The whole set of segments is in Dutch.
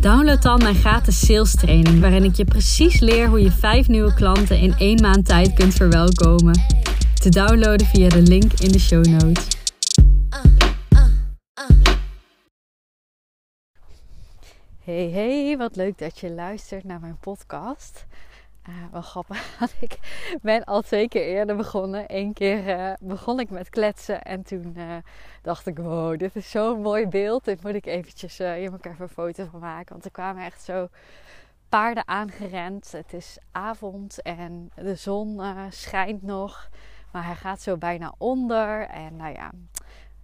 download dan mijn gratis sales training, waarin ik je precies leer hoe je vijf nieuwe klanten in één maand tijd kunt verwelkomen. Te downloaden via de link in de show notes. Hey hey, wat leuk dat je luistert naar mijn podcast. Uh, wel grappig, ik ben al twee keer eerder begonnen. Eén keer uh, begon ik met kletsen en toen uh, dacht ik, wow, dit is zo'n mooi beeld. Dit moet ik eventjes, hier moet even een foto van maken. Want er kwamen echt zo paarden aangerend. Het is avond en de zon schijnt nog. Maar hij gaat zo bijna onder. En nou ja,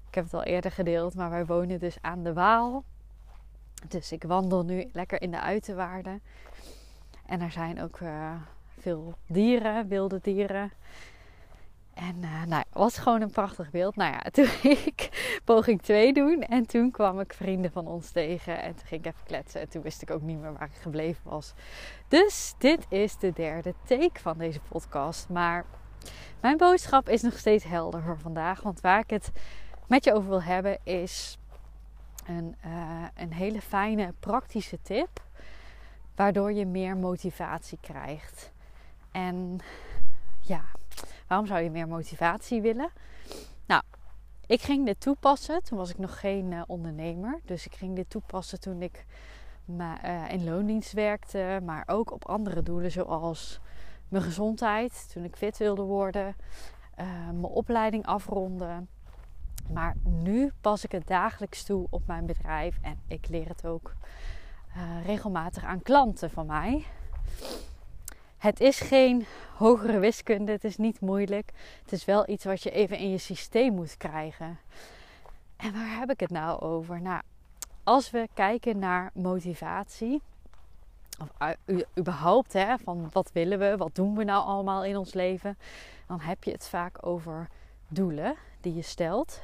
ik heb het al eerder gedeeld, maar wij wonen dus aan de Waal. Dus ik wandel nu lekker in de uiterwaarden. En er zijn ook uh, veel dieren, wilde dieren. En uh, nou, het was gewoon een prachtig beeld. Nou ja, toen ging ik poging 2 doen. En toen kwam ik vrienden van ons tegen. En toen ging ik even kletsen. En toen wist ik ook niet meer waar ik gebleven was. Dus dit is de derde take van deze podcast. Maar mijn boodschap is nog steeds helder voor vandaag. Want waar ik het met je over wil hebben is een, uh, een hele fijne praktische tip waardoor je meer motivatie krijgt. En ja, waarom zou je meer motivatie willen? Nou, ik ging dit toepassen. Toen was ik nog geen uh, ondernemer. Dus ik ging dit toepassen toen ik uh, in loondienst werkte. Maar ook op andere doelen zoals mijn gezondheid. Toen ik fit wilde worden. Uh, mijn opleiding afronden. Maar nu pas ik het dagelijks toe op mijn bedrijf. En ik leer het ook uh, regelmatig aan klanten van mij. Het is geen hogere wiskunde, het is niet moeilijk. Het is wel iets wat je even in je systeem moet krijgen. En waar heb ik het nou over? Nou, als we kijken naar motivatie, of überhaupt, hè, van wat willen we, wat doen we nou allemaal in ons leven, dan heb je het vaak over doelen die je stelt.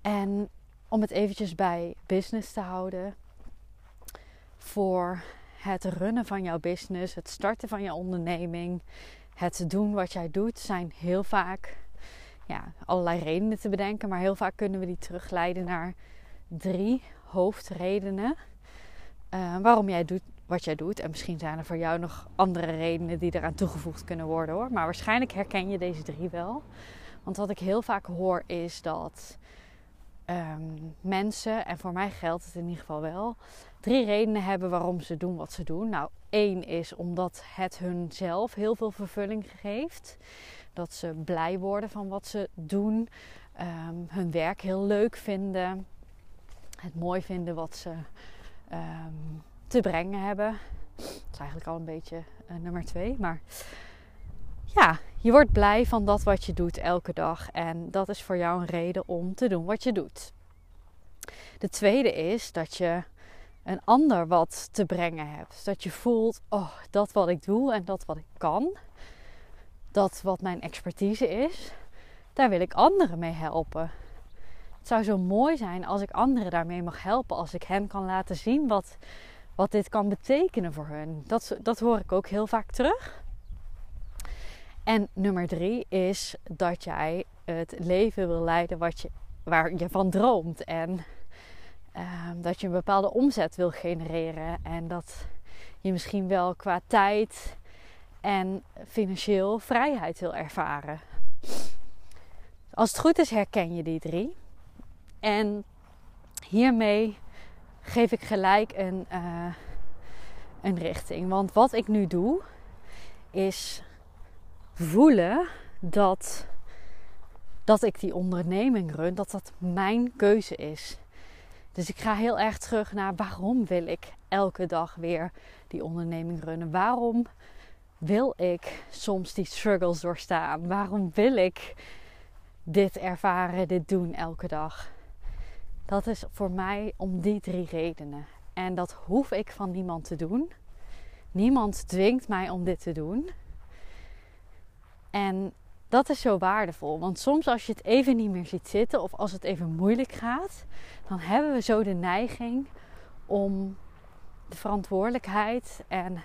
En om het eventjes bij business te houden, voor het runnen van jouw business, het starten van je onderneming, het doen wat jij doet, zijn heel vaak ja, allerlei redenen te bedenken. Maar heel vaak kunnen we die terugleiden naar drie hoofdredenen uh, waarom jij doet wat jij doet. En misschien zijn er voor jou nog andere redenen die eraan toegevoegd kunnen worden hoor. Maar waarschijnlijk herken je deze drie wel. Want wat ik heel vaak hoor is dat um, mensen, en voor mij geldt het in ieder geval wel, drie redenen hebben waarom ze doen wat ze doen. Nou, één is omdat het hun zelf heel veel vervulling geeft. Dat ze blij worden van wat ze doen. Um, hun werk heel leuk vinden. Het mooi vinden wat ze um, te brengen hebben. Dat is eigenlijk al een beetje uh, nummer twee. Maar ja, je wordt blij van dat wat je doet elke dag. En dat is voor jou een reden om te doen wat je doet. De tweede is dat je een ander wat te brengen hebt. Dat je voelt, oh, dat wat ik doe en dat wat ik kan, dat wat mijn expertise is, daar wil ik anderen mee helpen. Het zou zo mooi zijn als ik anderen daarmee mag helpen, als ik hen kan laten zien wat, wat dit kan betekenen voor hun. Dat, dat hoor ik ook heel vaak terug. En nummer drie is dat jij het leven wil leiden wat je, waar je van droomt. En Ehm, dat je een bepaalde omzet wil genereren. En dat je misschien wel qua tijd en financieel vrijheid wil ervaren. Als het goed is, herken je die drie. En hiermee geef ik gelijk een, uh, een richting. Want wat ik nu doe, is voelen dat, dat ik die onderneming run, dat dat mijn keuze is. Dus ik ga heel erg terug naar waarom wil ik elke dag weer die onderneming runnen? Waarom wil ik soms die struggles doorstaan? Waarom wil ik dit ervaren, dit doen elke dag? Dat is voor mij om die drie redenen. En dat hoef ik van niemand te doen. Niemand dwingt mij om dit te doen. En dat is zo waardevol. Want soms als je het even niet meer ziet zitten of als het even moeilijk gaat, dan hebben we zo de neiging om de verantwoordelijkheid en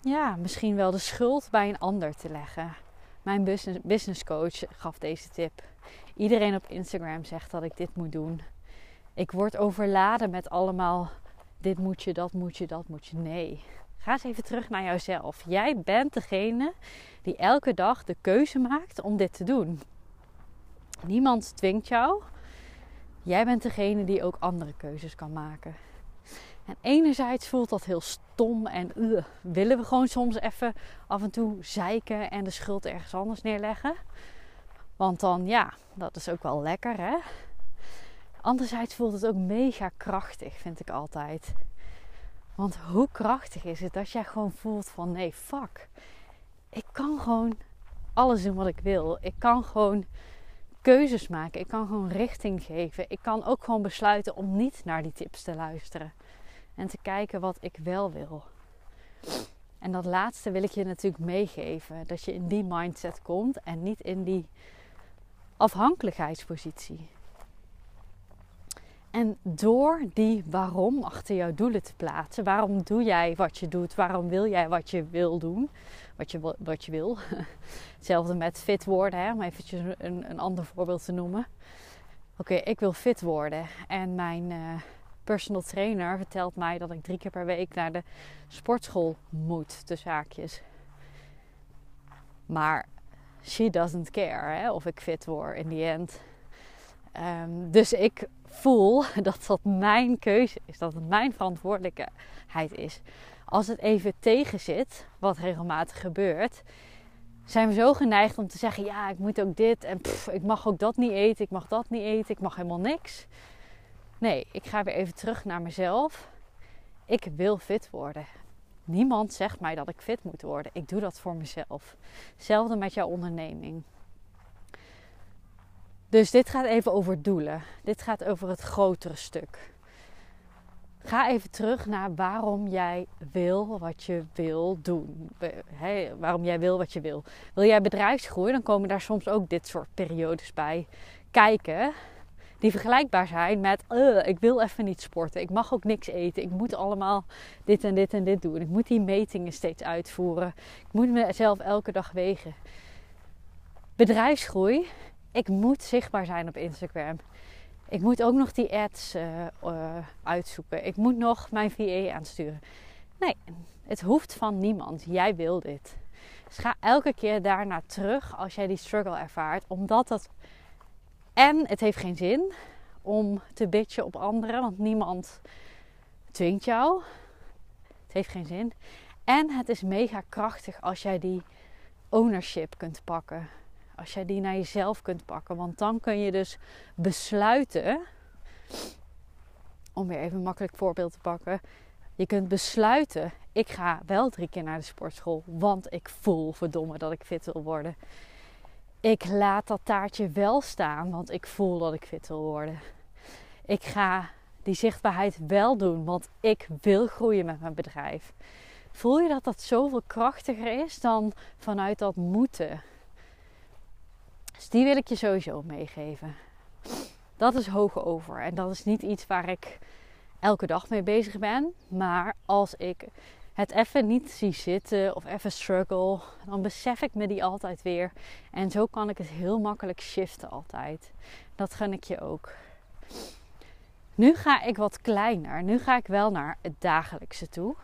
ja, misschien wel de schuld bij een ander te leggen. Mijn business, coach gaf deze tip. Iedereen op Instagram zegt dat ik dit moet doen. Ik word overladen met allemaal dit moet je, dat moet je, dat moet je. Nee. Ga eens even terug naar jouzelf. Jij bent degene die elke dag de keuze maakt om dit te doen. Niemand dwingt jou. Jij bent degene die ook andere keuzes kan maken. En enerzijds voelt dat heel stom en uh, willen we gewoon soms even af en toe zeiken en de schuld ergens anders neerleggen. Want dan, ja, dat is ook wel lekker hè. Anderzijds voelt het ook mega krachtig, vind ik altijd. Want hoe krachtig is het dat jij gewoon voelt van nee, fuck. Ik kan gewoon alles doen wat ik wil. Ik kan gewoon keuzes maken. Ik kan gewoon richting geven. Ik kan ook gewoon besluiten om niet naar die tips te luisteren. En te kijken wat ik wel wil. En dat laatste wil ik je natuurlijk meegeven. Dat je in die mindset komt en niet in die afhankelijkheidspositie. En door die waarom achter jouw doelen te plaatsen, waarom doe jij wat je doet, waarom wil jij wat je wil doen, wat je, wat je wil. Hetzelfde met fit worden, hè, om eventjes een, een ander voorbeeld te noemen. Oké, ik wil fit worden en mijn uh, personal trainer vertelt mij dat ik drie keer per week naar de sportschool moet, de zaakjes. Maar she doesn't care hè, of ik fit word in the end. Um, dus ik voel dat dat mijn keuze is, dat het mijn verantwoordelijkheid is. Als het even tegen zit, wat regelmatig gebeurt, zijn we zo geneigd om te zeggen: ja, ik moet ook dit en ik mag ook dat niet eten, ik mag dat niet eten, ik mag helemaal niks. Nee, ik ga weer even terug naar mezelf. Ik wil fit worden. Niemand zegt mij dat ik fit moet worden. Ik doe dat voor mezelf. Hetzelfde met jouw onderneming. Dus dit gaat even over doelen. Dit gaat over het grotere stuk. Ga even terug naar waarom jij wil wat je wil doen. waarom jij wil wat je wil. Wil jij bedrijfsgroei, dan komen daar soms ook dit soort periodes bij kijken. Die vergelijkbaar zijn met: ik wil even niet sporten. Ik mag ook niks eten. Ik moet allemaal dit en dit en dit doen. Ik moet die metingen steeds uitvoeren. Ik moet mezelf elke dag wegen. Bedrijfsgroei ik moet zichtbaar zijn op Instagram. Ik moet ook nog die ads uh, uitzoeken. Ik moet nog mijn VA aansturen. Nee, het hoeft van niemand. Jij wil dit. Dus ga elke keer daarna terug als jij die struggle ervaart. Omdat dat. En het heeft geen zin om te bitchen op anderen, want niemand dwingt jou. Het heeft geen zin. En het is mega krachtig als jij die ownership kunt pakken. Als jij die naar jezelf kunt pakken. Want dan kun je dus besluiten. Om weer even een makkelijk voorbeeld te pakken. Je kunt besluiten. Ik ga wel drie keer naar de sportschool. Want ik voel verdomme dat ik fit wil worden. Ik laat dat taartje wel staan. Want ik voel dat ik fit wil worden. Ik ga die zichtbaarheid wel doen. Want ik wil groeien met mijn bedrijf. Voel je dat dat zoveel krachtiger is dan vanuit dat moeten? Dus die wil ik je sowieso meegeven. Dat is hoog over. En dat is niet iets waar ik elke dag mee bezig ben. Maar als ik het even niet zie zitten of even struggle, dan besef ik me die altijd weer. En zo kan ik het heel makkelijk shiften altijd. Dat gun ik je ook. Nu ga ik wat kleiner. Nu ga ik wel naar het dagelijkse toe.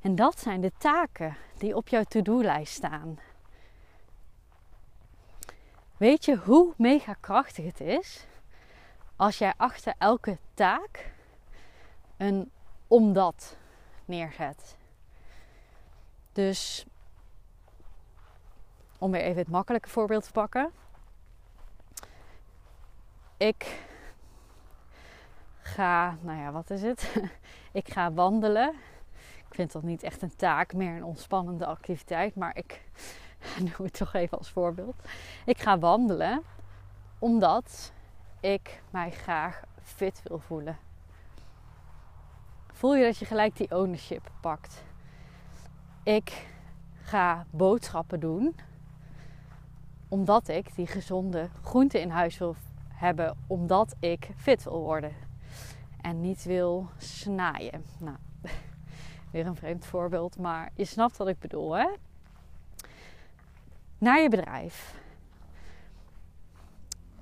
En dat zijn de taken die op jouw to-do-lijst staan. Weet je hoe mega krachtig het is als jij achter elke taak een omdat neerzet? Dus om weer even het makkelijke voorbeeld te pakken. Ik ga, nou ja, wat is het? ik ga wandelen. Ik vind dat niet echt een taak, meer een ontspannende activiteit. Maar ik noem het toch even als voorbeeld. Ik ga wandelen omdat ik mij graag fit wil voelen. voel je dat je gelijk die ownership pakt. Ik ga boodschappen doen omdat ik die gezonde groenten in huis wil hebben, omdat ik fit wil worden en niet wil snaaien. Nou, weer een vreemd voorbeeld, maar je snapt wat ik bedoel, hè? Naar je bedrijf.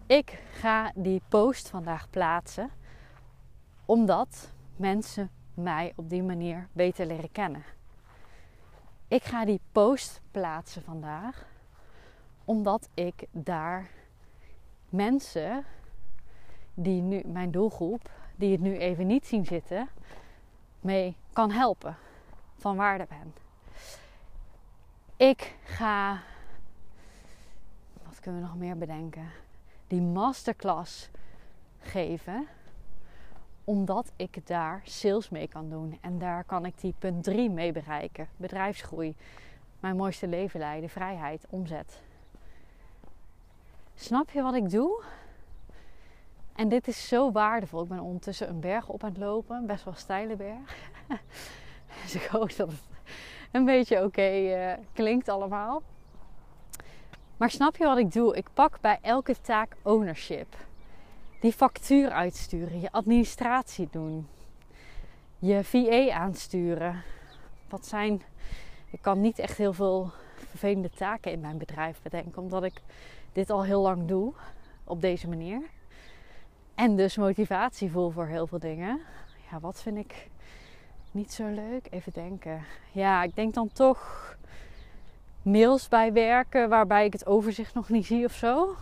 Ik ga die post vandaag plaatsen omdat mensen mij op die manier beter leren kennen. Ik ga die post plaatsen vandaag omdat ik daar mensen die nu, mijn doelgroep, die het nu even niet zien zitten, mee kan helpen, van waarde ben. Ik ga, we nog meer bedenken? Die masterclass geven, omdat ik daar sales mee kan doen. En daar kan ik die punt 3 mee bereiken: bedrijfsgroei, mijn mooiste leven leiden, vrijheid, omzet. Snap je wat ik doe? En dit is zo waardevol. Ik ben ondertussen een berg op aan het lopen, best wel steile berg. dus ik hoop dat het een beetje oké eh, klinkt allemaal. Maar snap je wat ik doe? Ik pak bij elke taak ownership. Die factuur uitsturen, je administratie doen, je VA aansturen. Wat zijn. Ik kan niet echt heel veel vervelende taken in mijn bedrijf bedenken, omdat ik dit al heel lang doe op deze manier. En dus motivatie voel voor heel veel dingen. Ja, wat vind ik niet zo leuk? Even denken. Ja, ik denk dan toch mails bij werken waarbij ik het overzicht nog niet zie of zo.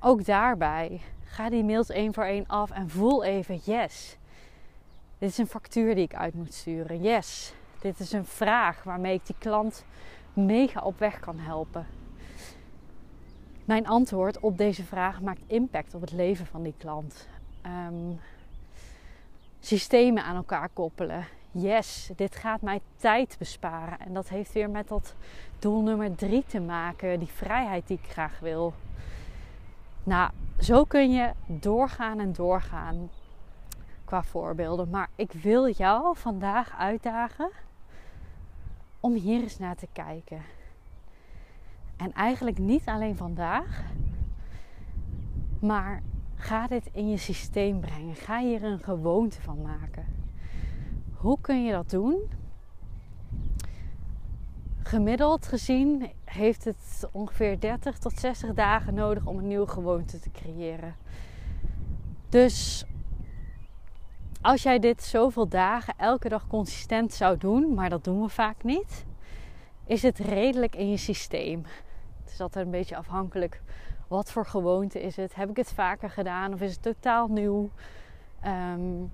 Ook daarbij. Ga die mails één voor één af en voel even: yes. Dit is een factuur die ik uit moet sturen. Yes. Dit is een vraag waarmee ik die klant mega op weg kan helpen. Mijn antwoord op deze vraag maakt impact op het leven van die klant. Um, systemen aan elkaar koppelen. Yes, dit gaat mij tijd besparen. En dat heeft weer met dat doel nummer drie te maken. Die vrijheid die ik graag wil. Nou, zo kun je doorgaan en doorgaan qua voorbeelden. Maar ik wil jou vandaag uitdagen om hier eens naar te kijken. En eigenlijk niet alleen vandaag, maar ga dit in je systeem brengen. Ga hier een gewoonte van maken. Hoe kun je dat doen? Gemiddeld gezien heeft het ongeveer 30 tot 60 dagen nodig om een nieuwe gewoonte te creëren. Dus als jij dit zoveel dagen elke dag consistent zou doen, maar dat doen we vaak niet, is het redelijk in je systeem. Het is altijd een beetje afhankelijk wat voor gewoonte is het. Heb ik het vaker gedaan of is het totaal nieuw? Ehm,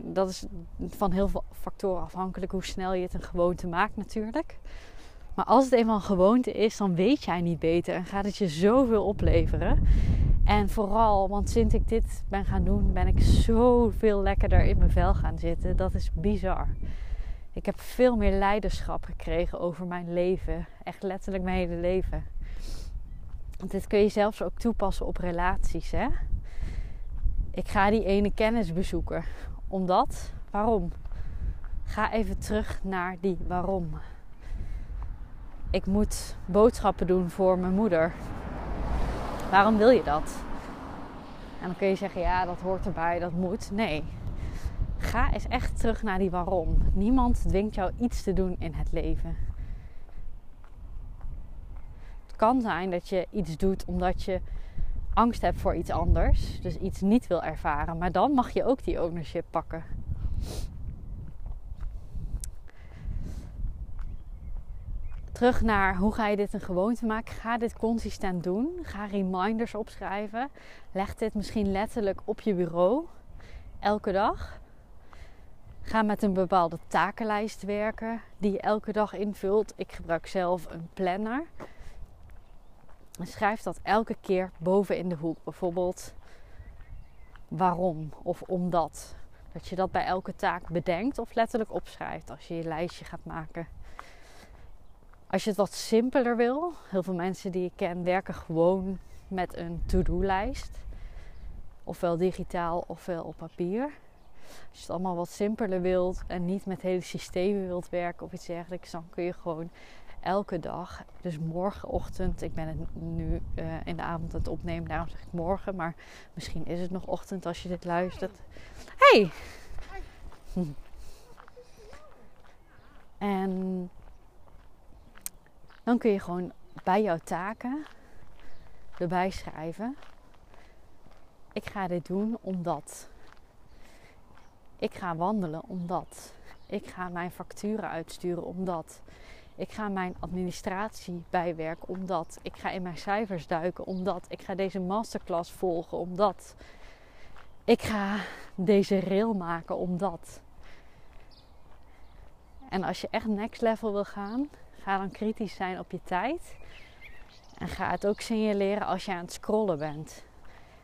dat is van heel veel factoren afhankelijk hoe snel je het een gewoonte maakt natuurlijk. Maar als het eenmaal een gewoonte is, dan weet jij niet beter en gaat het je zoveel opleveren. En vooral, want sinds ik dit ben gaan doen, ben ik zoveel lekkerder in mijn vel gaan zitten. Dat is bizar. Ik heb veel meer leiderschap gekregen over mijn leven. Echt letterlijk mijn hele leven. Want dit kun je zelfs ook toepassen op relaties. Hè? Ik ga die ene kennis bezoeken. Omdat, waarom? Ga even terug naar die waarom. Ik moet boodschappen doen voor mijn moeder. Waarom wil je dat? En dan kun je zeggen, ja, dat hoort erbij, dat moet. Nee. Ga eens echt terug naar die waarom. Niemand dwingt jou iets te doen in het leven kan zijn dat je iets doet omdat je angst hebt voor iets anders. Dus iets niet wil ervaren. Maar dan mag je ook die ownership pakken. Terug naar hoe ga je dit een gewoonte maken? Ga dit consistent doen. Ga reminders opschrijven. Leg dit misschien letterlijk op je bureau. Elke dag. Ga met een bepaalde takenlijst werken die je elke dag invult. Ik gebruik zelf een planner. En schrijf dat elke keer boven in de hoek. Bijvoorbeeld waarom of omdat. Dat je dat bij elke taak bedenkt of letterlijk opschrijft als je je lijstje gaat maken. Als je het wat simpeler wil, heel veel mensen die ik ken werken gewoon met een to-do-lijst. Ofwel digitaal ofwel op papier. Als je het allemaal wat simpeler wilt en niet met hele systemen wilt werken of iets dergelijks, dan kun je gewoon elke dag, dus morgenochtend, ik ben het nu uh, in de avond aan het opnemen, daarom zeg ik morgen, maar misschien is het nog ochtend als je dit luistert. Hey! Hm. En dan kun je gewoon bij jouw taken erbij schrijven. Ik ga dit doen omdat. Ik ga wandelen omdat. Ik ga mijn facturen uitsturen omdat. Ik ga mijn administratie bijwerken omdat. Ik ga in mijn cijfers duiken omdat. Ik ga deze masterclass volgen omdat. Ik ga deze rail maken omdat. En als je echt next level wil gaan, ga dan kritisch zijn op je tijd. En ga het ook signaleren als je aan het scrollen bent.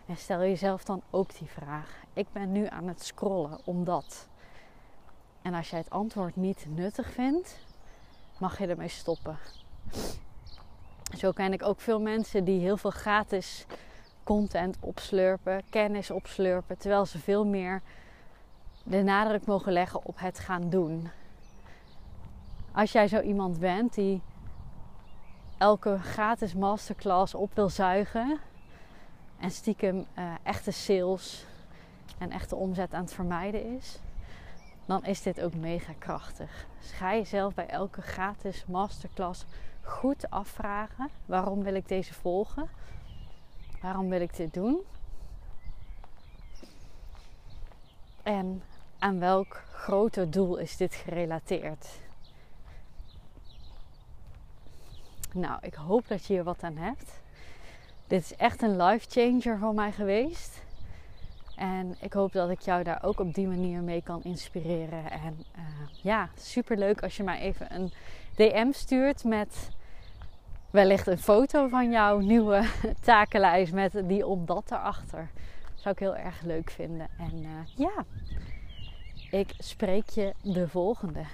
En stel jezelf dan ook die vraag. Ik ben nu aan het scrollen omdat. En als jij het antwoord niet nuttig vindt, mag je ermee stoppen. Zo ken ik ook veel mensen die heel veel gratis content opslurpen, kennis opslurpen, terwijl ze veel meer de nadruk mogen leggen op het gaan doen. Als jij zo iemand bent die elke gratis masterclass op wil zuigen en stiekem uh, echte sales en echte omzet aan het vermijden is, dan is dit ook mega krachtig. Dus ga jezelf bij elke gratis masterclass goed afvragen: waarom wil ik deze volgen? Waarom wil ik dit doen? En aan welk groter doel is dit gerelateerd? Nou, ik hoop dat je hier wat aan hebt. Dit is echt een life changer voor mij geweest. En ik hoop dat ik jou daar ook op die manier mee kan inspireren. En uh, ja, super leuk als je mij even een DM stuurt met wellicht een foto van jouw nieuwe takenlijst met die op dat erachter. Zou ik heel erg leuk vinden. En uh, ja, ik spreek je de volgende.